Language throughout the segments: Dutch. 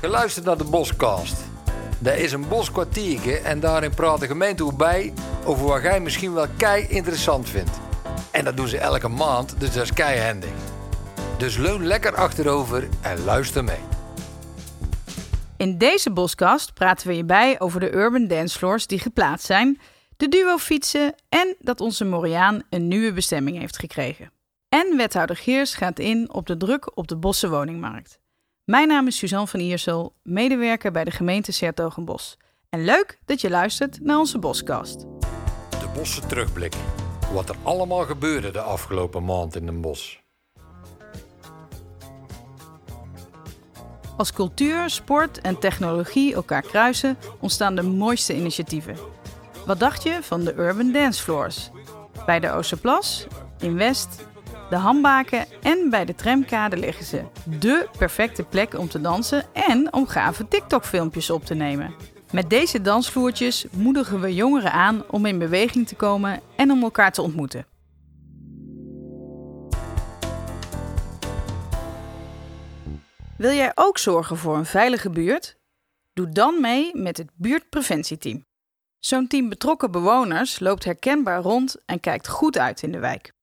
Geluisterd naar de Boscast. Dat is een boskwartiertje en daarin praat de gemeente ook bij over wat jij misschien wel kei interessant vindt. En dat doen ze elke maand, dus dat is kei handig. Dus leun lekker achterover en luister mee. In deze Boskast praten we je bij over de urban dancefloors die geplaatst zijn, de duo-fietsen en dat onze Moriaan een nieuwe bestemming heeft gekregen. En wethouder Geers gaat in op de druk op de Bosse woningmarkt. Mijn naam is Suzanne van Iersel, medewerker bij de gemeente Sertogenbos. En leuk dat je luistert naar onze Boskast. De Bosse terugblik. Wat er allemaal gebeurde de afgelopen maand in Den Bos. Als cultuur, sport en technologie elkaar kruisen, ontstaan de mooiste initiatieven. Wat dacht je van de Urban Dance Floors? Bij de Oosterplas, in West, de Hambaken en bij de tramkade liggen ze. De perfecte plek om te dansen en om gave TikTok-filmpjes op te nemen. Met deze dansvloertjes moedigen we jongeren aan om in beweging te komen en om elkaar te ontmoeten. Wil jij ook zorgen voor een veilige buurt? Doe dan mee met het buurtpreventieteam. Zo'n team betrokken bewoners loopt herkenbaar rond en kijkt goed uit in de wijk.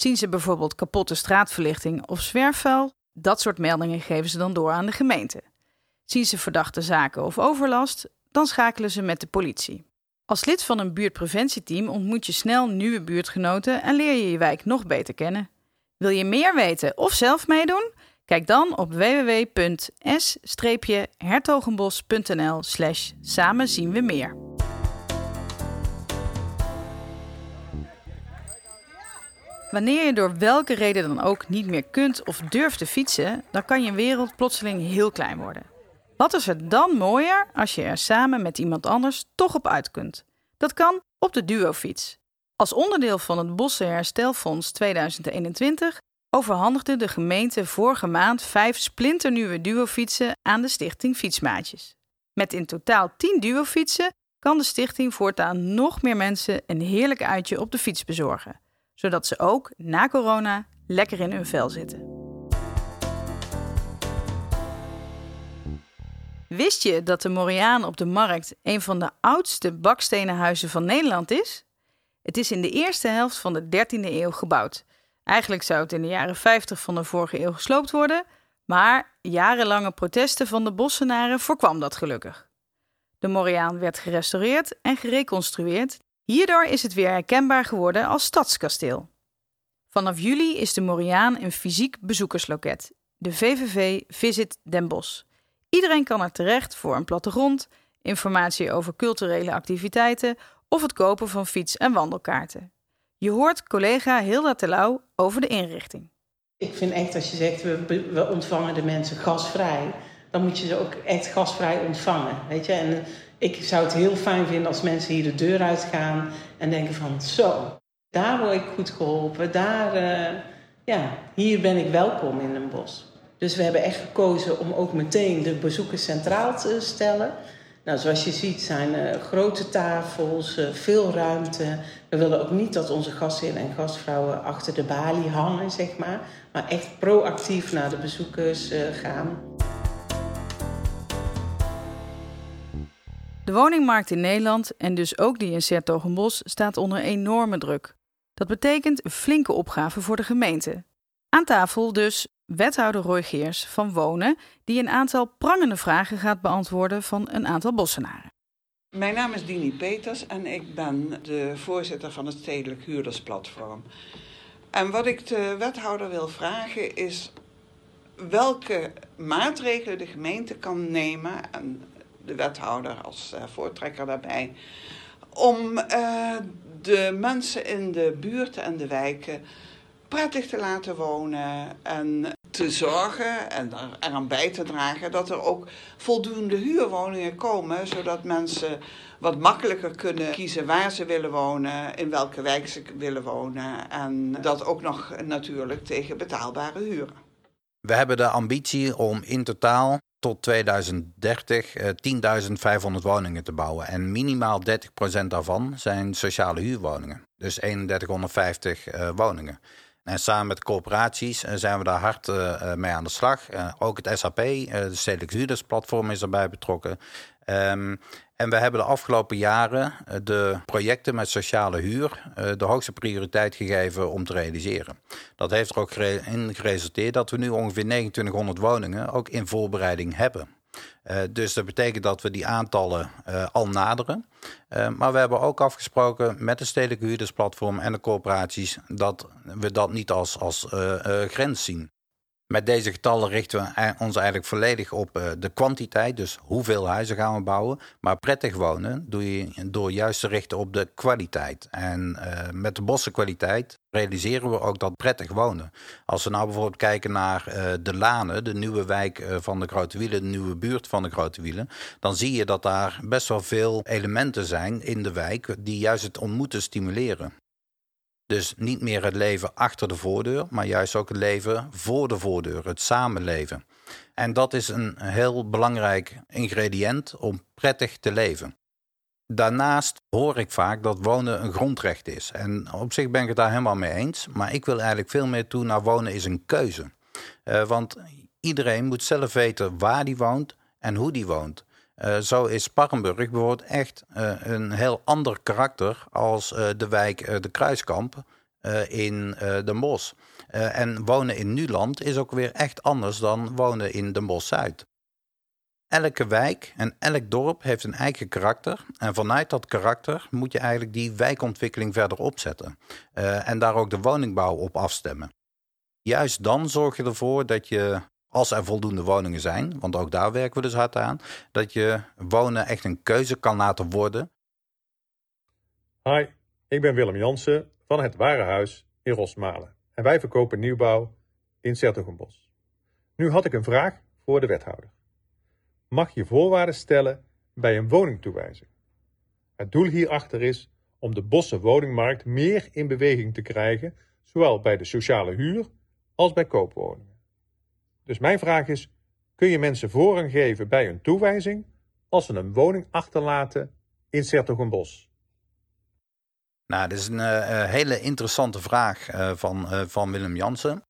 Zien ze bijvoorbeeld kapotte straatverlichting of zwerfvuil? Dat soort meldingen geven ze dan door aan de gemeente. Zien ze verdachte zaken of overlast? Dan schakelen ze met de politie. Als lid van een buurtpreventieteam ontmoet je snel nieuwe buurtgenoten en leer je je wijk nog beter kennen. Wil je meer weten of zelf meedoen? Kijk dan op www.s-hertogenbos.nl slash samen zien we meer. Wanneer je door welke reden dan ook niet meer kunt of durft te fietsen, dan kan je wereld plotseling heel klein worden. Wat is er dan mooier als je er samen met iemand anders toch op uit kunt? Dat kan op de duofiets. Als onderdeel van het Bossen Herstelfonds 2021 overhandigde de gemeente vorige maand vijf splinternieuwe duofietsen aan de stichting Fietsmaatjes. Met in totaal 10 duofietsen kan de stichting voortaan nog meer mensen een heerlijk uitje op de fiets bezorgen zodat ze ook na corona lekker in hun vel zitten. Wist je dat de Moriaan op de markt een van de oudste bakstenen huizen van Nederland is? Het is in de eerste helft van de 13e eeuw gebouwd. Eigenlijk zou het in de jaren 50 van de vorige eeuw gesloopt worden, maar jarenlange protesten van de Bossenaren voorkwam dat gelukkig. De Moriaan werd gerestaureerd en gereconstrueerd Hierdoor is het weer herkenbaar geworden als stadskasteel. Vanaf juli is de Moriaan een fysiek bezoekersloket, de VVV Visit Den Bosch. Iedereen kan er terecht voor een plattegrond, informatie over culturele activiteiten of het kopen van fiets- en wandelkaarten. Je hoort collega Hilda Telau over de inrichting. Ik vind echt als je zegt we, we ontvangen de mensen gasvrij, dan moet je ze ook echt gasvrij ontvangen. Weet je? En ik zou het heel fijn vinden als mensen hier de deur uitgaan en denken van zo, daar word ik goed geholpen, daar, uh, ja, hier ben ik welkom in een bos. Dus we hebben echt gekozen om ook meteen de bezoekers centraal te stellen. Nou, zoals je ziet zijn grote tafels, uh, veel ruimte. We willen ook niet dat onze gastheeren en gastvrouwen achter de balie hangen, zeg maar. Maar echt proactief naar de bezoekers gaan. De woningmarkt in Nederland en dus ook die in Sertogenbos staat onder enorme druk. Dat betekent flinke opgave voor de gemeente. Aan tafel dus wethouder Roy Geers van Wonen, die een aantal prangende vragen gaat beantwoorden van een aantal bossenaren. Mijn naam is Dini Peters en ik ben de voorzitter van het Stedelijk Huurdersplatform. En wat ik de wethouder wil vragen is welke maatregelen de gemeente kan nemen en de wethouder als uh, voortrekker daarbij. Om uh, de mensen in de buurten en de wijken prettig te laten wonen en te zorgen en er eraan bij te dragen dat er ook voldoende huurwoningen komen, zodat mensen wat makkelijker kunnen kiezen waar ze willen wonen, in welke wijk ze willen wonen en dat ook nog natuurlijk tegen betaalbare huren. We hebben de ambitie om in totaal tot 2030 10.500 woningen te bouwen. En minimaal 30% daarvan zijn sociale huurwoningen. Dus 3150 uh, woningen. En samen met coöperaties zijn we daar hard mee aan de slag. ook het SAP, de Stedelijk Huurdersplatform, is erbij betrokken. Ehm, en we hebben de afgelopen jaren de projecten met sociale huur de hoogste prioriteit gegeven om te realiseren. Dat heeft er ook in geresulteerd dat we nu ongeveer 2900 woningen ook in voorbereiding hebben. Uh, dus dat betekent dat we die aantallen al naderen. Maar we hebben ook afgesproken met de stedelijke huurdersplatform en de corporaties dat we dat niet als, als grens zien. Met deze getallen richten we ons eigenlijk volledig op uh, de kwantiteit, dus hoeveel huizen gaan we bouwen. Maar prettig wonen doe je door juist te richten op de kwaliteit. En uh, met de bossenkwaliteit realiseren we ook dat prettig wonen. Als we nou bijvoorbeeld kijken naar uh, de Lanen, de nieuwe wijk van de Grote Wielen, de nieuwe buurt van de Grote Wielen, dan zie je dat daar best wel veel elementen zijn in de wijk die juist het ontmoeten stimuleren. Dus niet meer het leven achter de voordeur, maar juist ook het leven voor de voordeur, het samenleven. En dat is een heel belangrijk ingrediënt om prettig te leven. Daarnaast hoor ik vaak dat wonen een grondrecht is. En op zich ben ik het daar helemaal mee eens. Maar ik wil eigenlijk veel meer toe naar wonen is een keuze. Uh, want iedereen moet zelf weten waar die woont en hoe die woont. Uh, zo is Sparrenburg bijvoorbeeld echt uh, een heel ander karakter als uh, de wijk De Kruiskamp in Den Bosch. en wonen in Nuland is ook weer echt anders dan wonen in Den Bosch-Zuid. Elke wijk en elk dorp heeft een eigen karakter. En vanuit dat karakter moet je eigenlijk die wijkontwikkeling verder opzetten. en daar ook de woningbouw op afstemmen. Juist dan zorg je ervoor dat je als er voldoende woningen zijn, want ook daar werken we dus hard aan, dat je wonen echt een keuze kan laten worden. Hi, ik ben Willem Jansen van het Warenhuis in Rosmalen en wij verkopen nieuwbouw in Sertogenbos. Nu had ik een vraag voor de wethouder. Mag je voorwaarden stellen bij een woningtoewijzing? Het doel hierachter is om de bosse woningmarkt meer in beweging te krijgen, zowel bij de sociale huur als bij koopwoningen. Dus mijn vraag is: kun je mensen voorrang geven bij een toewijzing als ze een woning achterlaten in Sertogenbos? Nou, dat is een uh, hele interessante vraag uh, van, van Willem Jansen.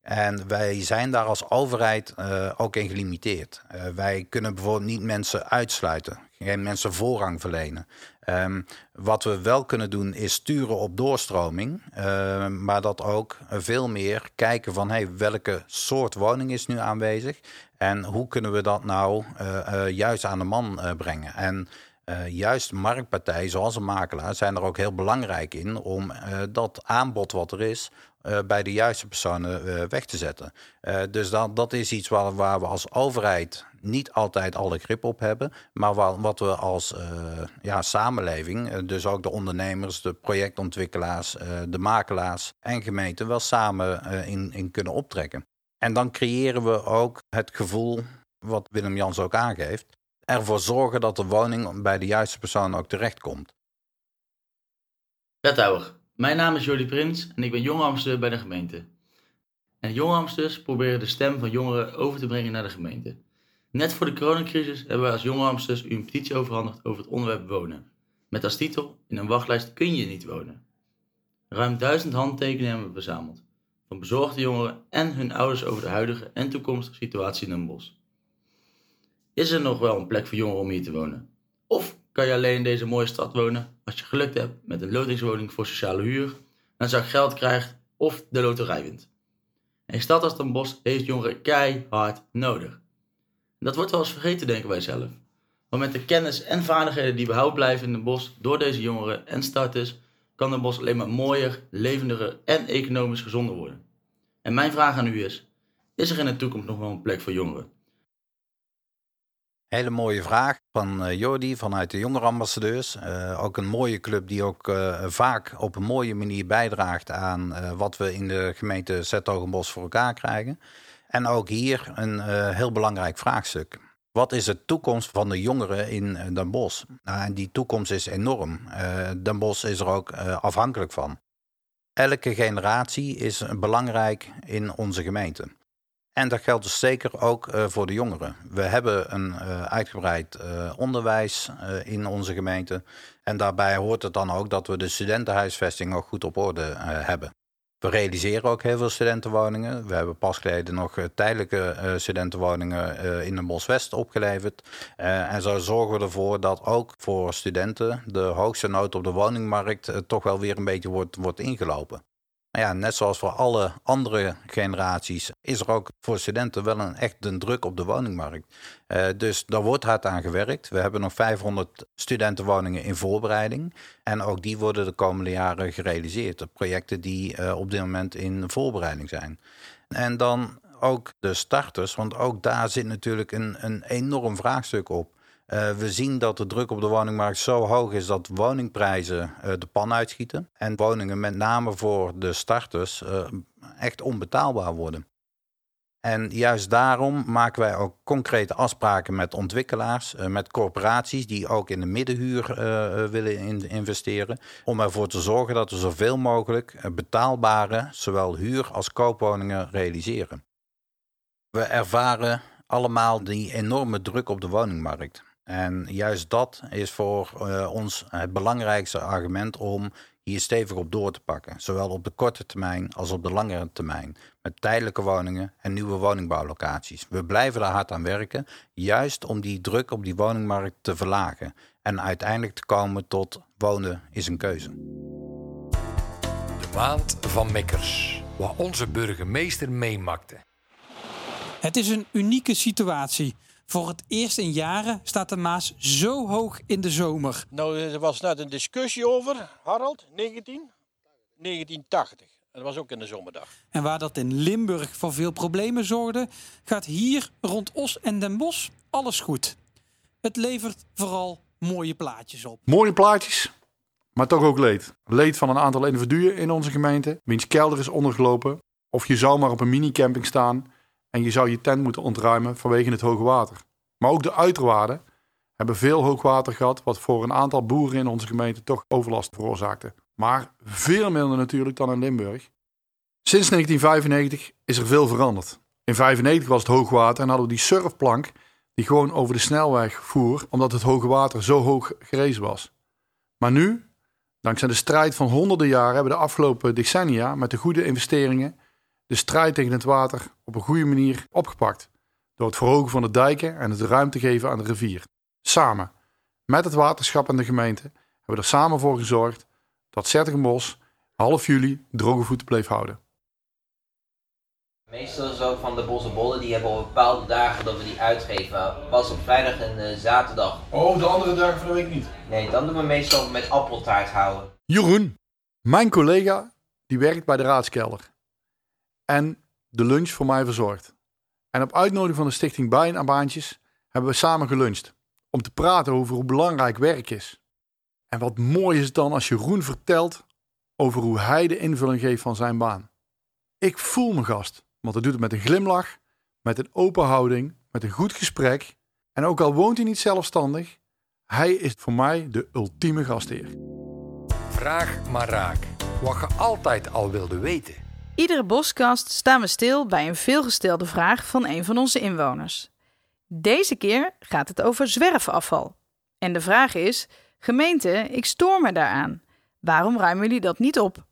En wij zijn daar als overheid ook in gelimiteerd. wij kunnen bijvoorbeeld niet mensen uitsluiten, geen mensen voorrang verlenen. Um, wat we wel kunnen doen is sturen op doorstroming, uh, maar dat ook veel meer kijken van hey, welke soort woning is nu aanwezig en hoe kunnen we dat nou uh, uh, juist aan de man brengen. En juist marktpartijen zoals een makelaar zijn er ook heel belangrijk in om dat aanbod wat er is uh, bij de juiste personen weg te zetten. Dus dat, dat is iets waar, waar we als overheid niet altijd alle grip op hebben. Maar wat we als ja, samenleving, dus ook de ondernemers, de projectontwikkelaars, de makelaars en gemeenten wel samen in, in kunnen optrekken. En dan creëren we ook het gevoel, wat Willem Jans ook aangeeft, ervoor zorgen dat de woning bij de juiste persoon ook terechtkomt. Wethouder, mijn naam is Jordi Prins en ik ben jongambassadeur bij de gemeente. En jongambassadeurs proberen de stem van jongeren over te brengen naar de gemeente. Net voor de coronacrisis hebben wij als jongambassadeurs u een petitie overhandigd over het onderwerp wonen. Met als titel, in een wachtlijst kun je niet wonen. Ruim duizend handtekeningen hebben we verzameld. Van bezorgde jongeren en hun ouders over de huidige en toekomstige situatie in een bos. Is er nog wel een plek voor jongeren om hier te wonen? Of kan je alleen in deze mooie stad wonen als je gelukt hebt met een lotingswoning voor sociale huur, en je geld krijgt of de loterij wint. Een stad als Den Bosch heeft jongeren keihard nodig. dat wordt wel eens vergeten, denken wij zelf. Maar met de kennis en vaardigheden die behoud blijven in Den Bosch door deze jongeren en starters, kan Den Bosch alleen maar mooier, levendiger en economisch gezonder worden. En mijn vraag aan u is: is er in de toekomst nog wel een plek voor jongeren? Hele mooie vraag van uh, Jordi vanuit de jongerenambassadeurs. Uh, ook een mooie club die ook uh, vaak op een mooie manier bijdraagt aan wat we in de gemeente Zetogenbos voor elkaar krijgen. En ook hier een heel belangrijk vraagstuk. Wat is de toekomst van de jongeren in Den Bosch? Nou, en die toekomst is enorm. Den Bosch is er ook afhankelijk van. Elke generatie is belangrijk in onze gemeente. En dat geldt dus zeker ook uh, voor de jongeren. We hebben een uh, uitgebreid uh, onderwijs in onze gemeente. En daarbij hoort het dan ook dat we de studentenhuisvesting ook goed op orde hebben. We realiseren ook heel veel studentenwoningen. We hebben pas geleden nog eh, tijdelijke studentenwoningen in de Boswest opgeleverd. En zo zorgen we ervoor dat ook voor studenten de hoogste nood op de woningmarkt toch wel weer een beetje wordt, wordt ingelopen. Ja, net zoals voor alle andere generaties is er ook voor studenten wel een echt een druk op de woningmarkt. Uh, dus daar wordt hard aan gewerkt. We hebben nog 500 studentenwoningen in voorbereiding. En ook die worden de komende jaren gerealiseerd. De projecten die uh, op dit moment in voorbereiding zijn. En dan ook de starters, want ook daar zit natuurlijk een, een enorm vraagstuk op. Uh, we zien dat de druk op de woningmarkt zo hoog is dat woningprijzen uh, de pan uitschieten. En woningen met name voor de starters uh, echt onbetaalbaar worden. En juist daarom maken wij ook concrete afspraken met ontwikkelaars, met corporaties die ook in de middenhuur willen in investeren. Om ervoor te zorgen dat we zoveel mogelijk betaalbare, zowel huur- als koopwoningen realiseren. We ervaren allemaal die enorme druk op de woningmarkt. En juist dat is voor uh, ons het belangrijkste argument om hier stevig op door te pakken. Zowel op de korte termijn als op de langere termijn. Met tijdelijke woningen en nieuwe woningbouwlocaties. We blijven daar hard aan werken, juist om die druk op die woningmarkt te verlagen. En uiteindelijk te komen tot wonen is een keuze. De maand van Mikkers, wat onze burgemeester meemakte. Het is een unieke situatie. Voor het eerst in jaren staat de Maas zo hoog in de zomer. Nou, er was net een discussie over, Harald, 19? 1980. Dat was ook in de zomerdag. En waar dat in Limburg voor veel problemen zorgde, gaat hier rond Os en Den Bosch alles goed. Het levert vooral mooie plaatjes op. Mooie plaatjes, maar toch ook leed. Leed van een aantal individuen in onze gemeente, wiens kelder is ondergelopen. Of je zou maar op een minicamping staan en je zou je tent moeten ontruimen vanwege het hoge water. Maar ook de uiterwaarden hebben veel hoogwater gehad, wat voor een aantal boeren in onze gemeente toch overlast veroorzaakte. Maar veel minder natuurlijk dan in Limburg. Sinds 1995 is er veel veranderd. In 1995 was het hoogwater en hadden we die surfplank die gewoon over de snelweg voer, omdat het hoge water zo hoog gerezen was. Maar nu, dankzij de strijd van honderden jaren, hebben de afgelopen decennia met de goede investeringen de strijd tegen het water op een goede manier opgepakt. Door het verhogen van de dijken en het ruimte geven aan de rivier. Samen, met het waterschap en de gemeente, hebben we er samen voor gezorgd dat Zettigenbos half juli droge voeten bleef houden. Meestal zo van de bossenbollen, die hebben op bepaalde dagen dat we die uitgeven. Was op vrijdag en uh, zaterdag. Oh, de andere dagen van de week niet? Nee, dan doen we meestal met appeltaart houden. Jeroen, mijn collega, die werkt bij de raadskelder. En de lunch voor mij verzorgd. En op uitnodiging van de stichting Bijen aan Baantjes hebben we samen geluncht. Om te praten over hoe belangrijk werk is. En wat mooi is het dan als Jeroen vertelt over hoe hij de invulling geeft van zijn baan. Ik voel me gast, want hij doet het met een glimlach, met een open houding, met een goed gesprek. En ook al woont hij niet zelfstandig, hij is voor mij de ultieme gastheer. Vraag maar raak. Wat je altijd al wilde weten. Iedere boskast staan we stil bij een veelgestelde vraag van een van onze inwoners. Deze keer gaat het over zwerfafval. En de vraag is: gemeente, ik stoor me daaraan. Waarom ruimen jullie dat niet op?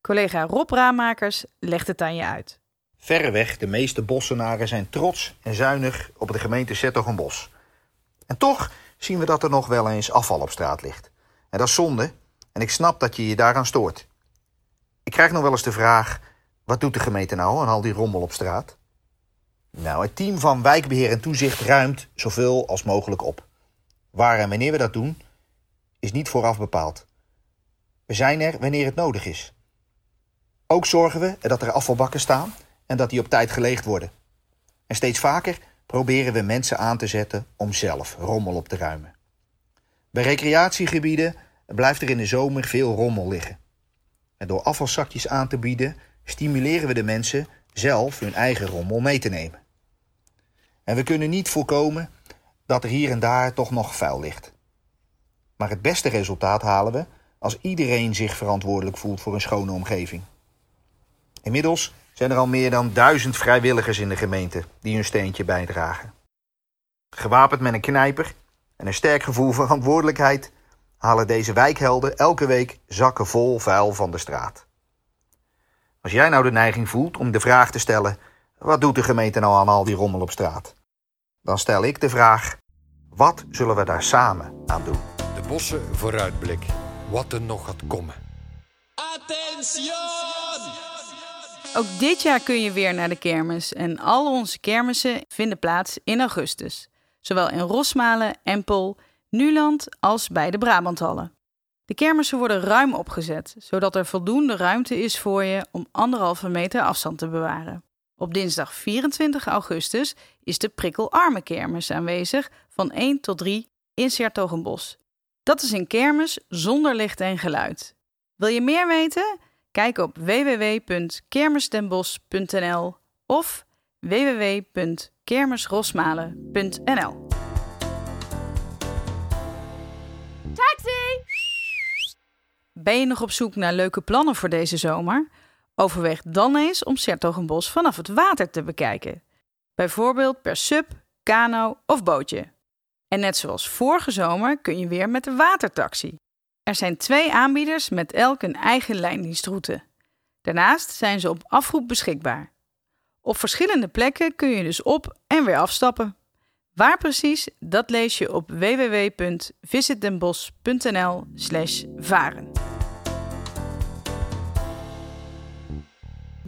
Collega Rob Raamakers legt het aan je uit. Verreweg de meeste bossenaren zijn trots en zuinig op de gemeente Zettogenbos. En toch zien we dat er nog wel eens afval op straat ligt. En dat is zonde en ik snap dat je je daaraan stoort. Ik krijg nog wel eens de vraag: wat doet de gemeente nou aan al die rommel op straat? Nou, het team van wijkbeheer en toezicht ruimt zoveel als mogelijk op. Waar en wanneer we dat doen, is niet vooraf bepaald. We zijn er wanneer het nodig is. Ook zorgen we dat er afvalbakken staan en dat die op tijd geleegd worden. En steeds vaker proberen we mensen aan te zetten om zelf rommel op te ruimen. Bij recreatiegebieden blijft er in de zomer veel rommel liggen. En door afvalzakjes aan te bieden, stimuleren we de mensen zelf hun eigen rommel mee te nemen. En we kunnen niet voorkomen dat er hier en daar toch nog vuil ligt. Maar het beste resultaat halen we als iedereen zich verantwoordelijk voelt voor een schone omgeving. Inmiddels zijn er al meer dan duizend vrijwilligers in de gemeente die hun steentje bijdragen. Gewapend met een knijper en een sterk gevoel van verantwoordelijkheid halen deze wijkhelden elke week zakken vol vuil van de straat. Als jij nou de neiging voelt om de vraag te stellen: wat doet de gemeente nou aan al die rommel op straat? Dan stel ik de vraag: wat zullen we daar samen aan doen? De bossen vooruitblik. Wat er nog gaat komen. Ook dit jaar kun je weer naar de kermis en al onze kermissen vinden plaats in augustus. Zowel in Rosmalen, Empel, Nuland als bij de Brabanthallen. De kermissen worden ruim opgezet, zodat er voldoende ruimte is voor je om anderhalve meter afstand te bewaren. Op dinsdag 24 augustus is de prikkelarme kermis aanwezig van 1 tot 3 in Sertogenbos. Dat is een kermis zonder licht en geluid. Wil je meer weten? Kijk op www.kermisdenbos.nl of www.kermisrosmalen.nl. Ben je nog op zoek naar leuke plannen voor deze zomer? Overweeg dan eens om Sertogenbos vanaf het water te bekijken. Bijvoorbeeld per sub, kano of bootje. En net zoals vorige zomer kun je weer met de watertaxi. Er zijn twee aanbieders met elk een eigen lijndienstroute. Daarnaast zijn ze op afroep beschikbaar. Op verschillende plekken kun je dus op en weer afstappen. Waar precies, dat lees je op www.visitdenbos.nl/varen.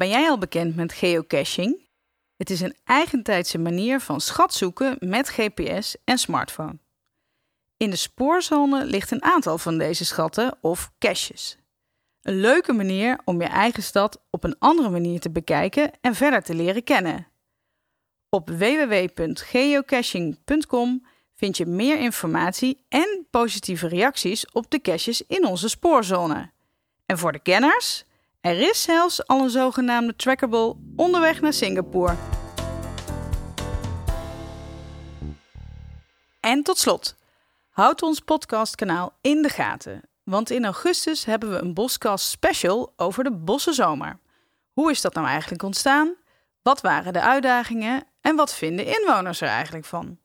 Ben jij al bekend met geocaching? Het is een eigentijdse manier van schatzoeken met GPS en smartphone. In de spoorzone ligt een aantal van deze schatten of caches. Een leuke manier om je eigen stad op een andere manier te bekijken en verder te leren kennen. Op www.geocaching.com vind je meer informatie en positieve reacties op de caches in onze spoorzone. En voor de kenners, er is zelfs al een zogenaamde trackable onderweg naar Singapore. En tot slot, houd ons podcastkanaal in de gaten. Want in augustus hebben we een Boscast special over de bossenzomer. Hoe is dat nou eigenlijk ontstaan? Wat waren de uitdagingen en wat vinden inwoners er eigenlijk van?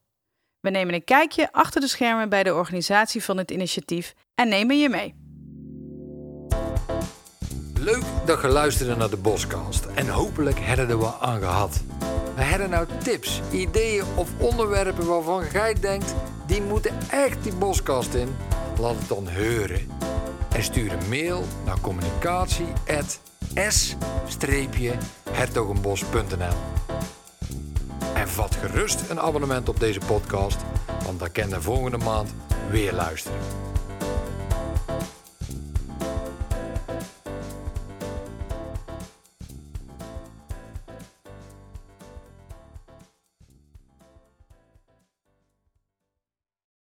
We nemen een kijkje achter de schermen bij de organisatie van het initiatief en nemen je mee. Leuk dat je luisterde naar de Boscast en hopelijk hebben er wat aan gehad. We hebben nou tips, ideeën of onderwerpen waarvan jij denkt, die moeten echt die Boscast in? Laat het dan horen. En stuur een mail naar communicatie.s-hertogenbos.nl En vat gerust een abonnement op deze podcast, want dan kan je volgende maand weer luisteren.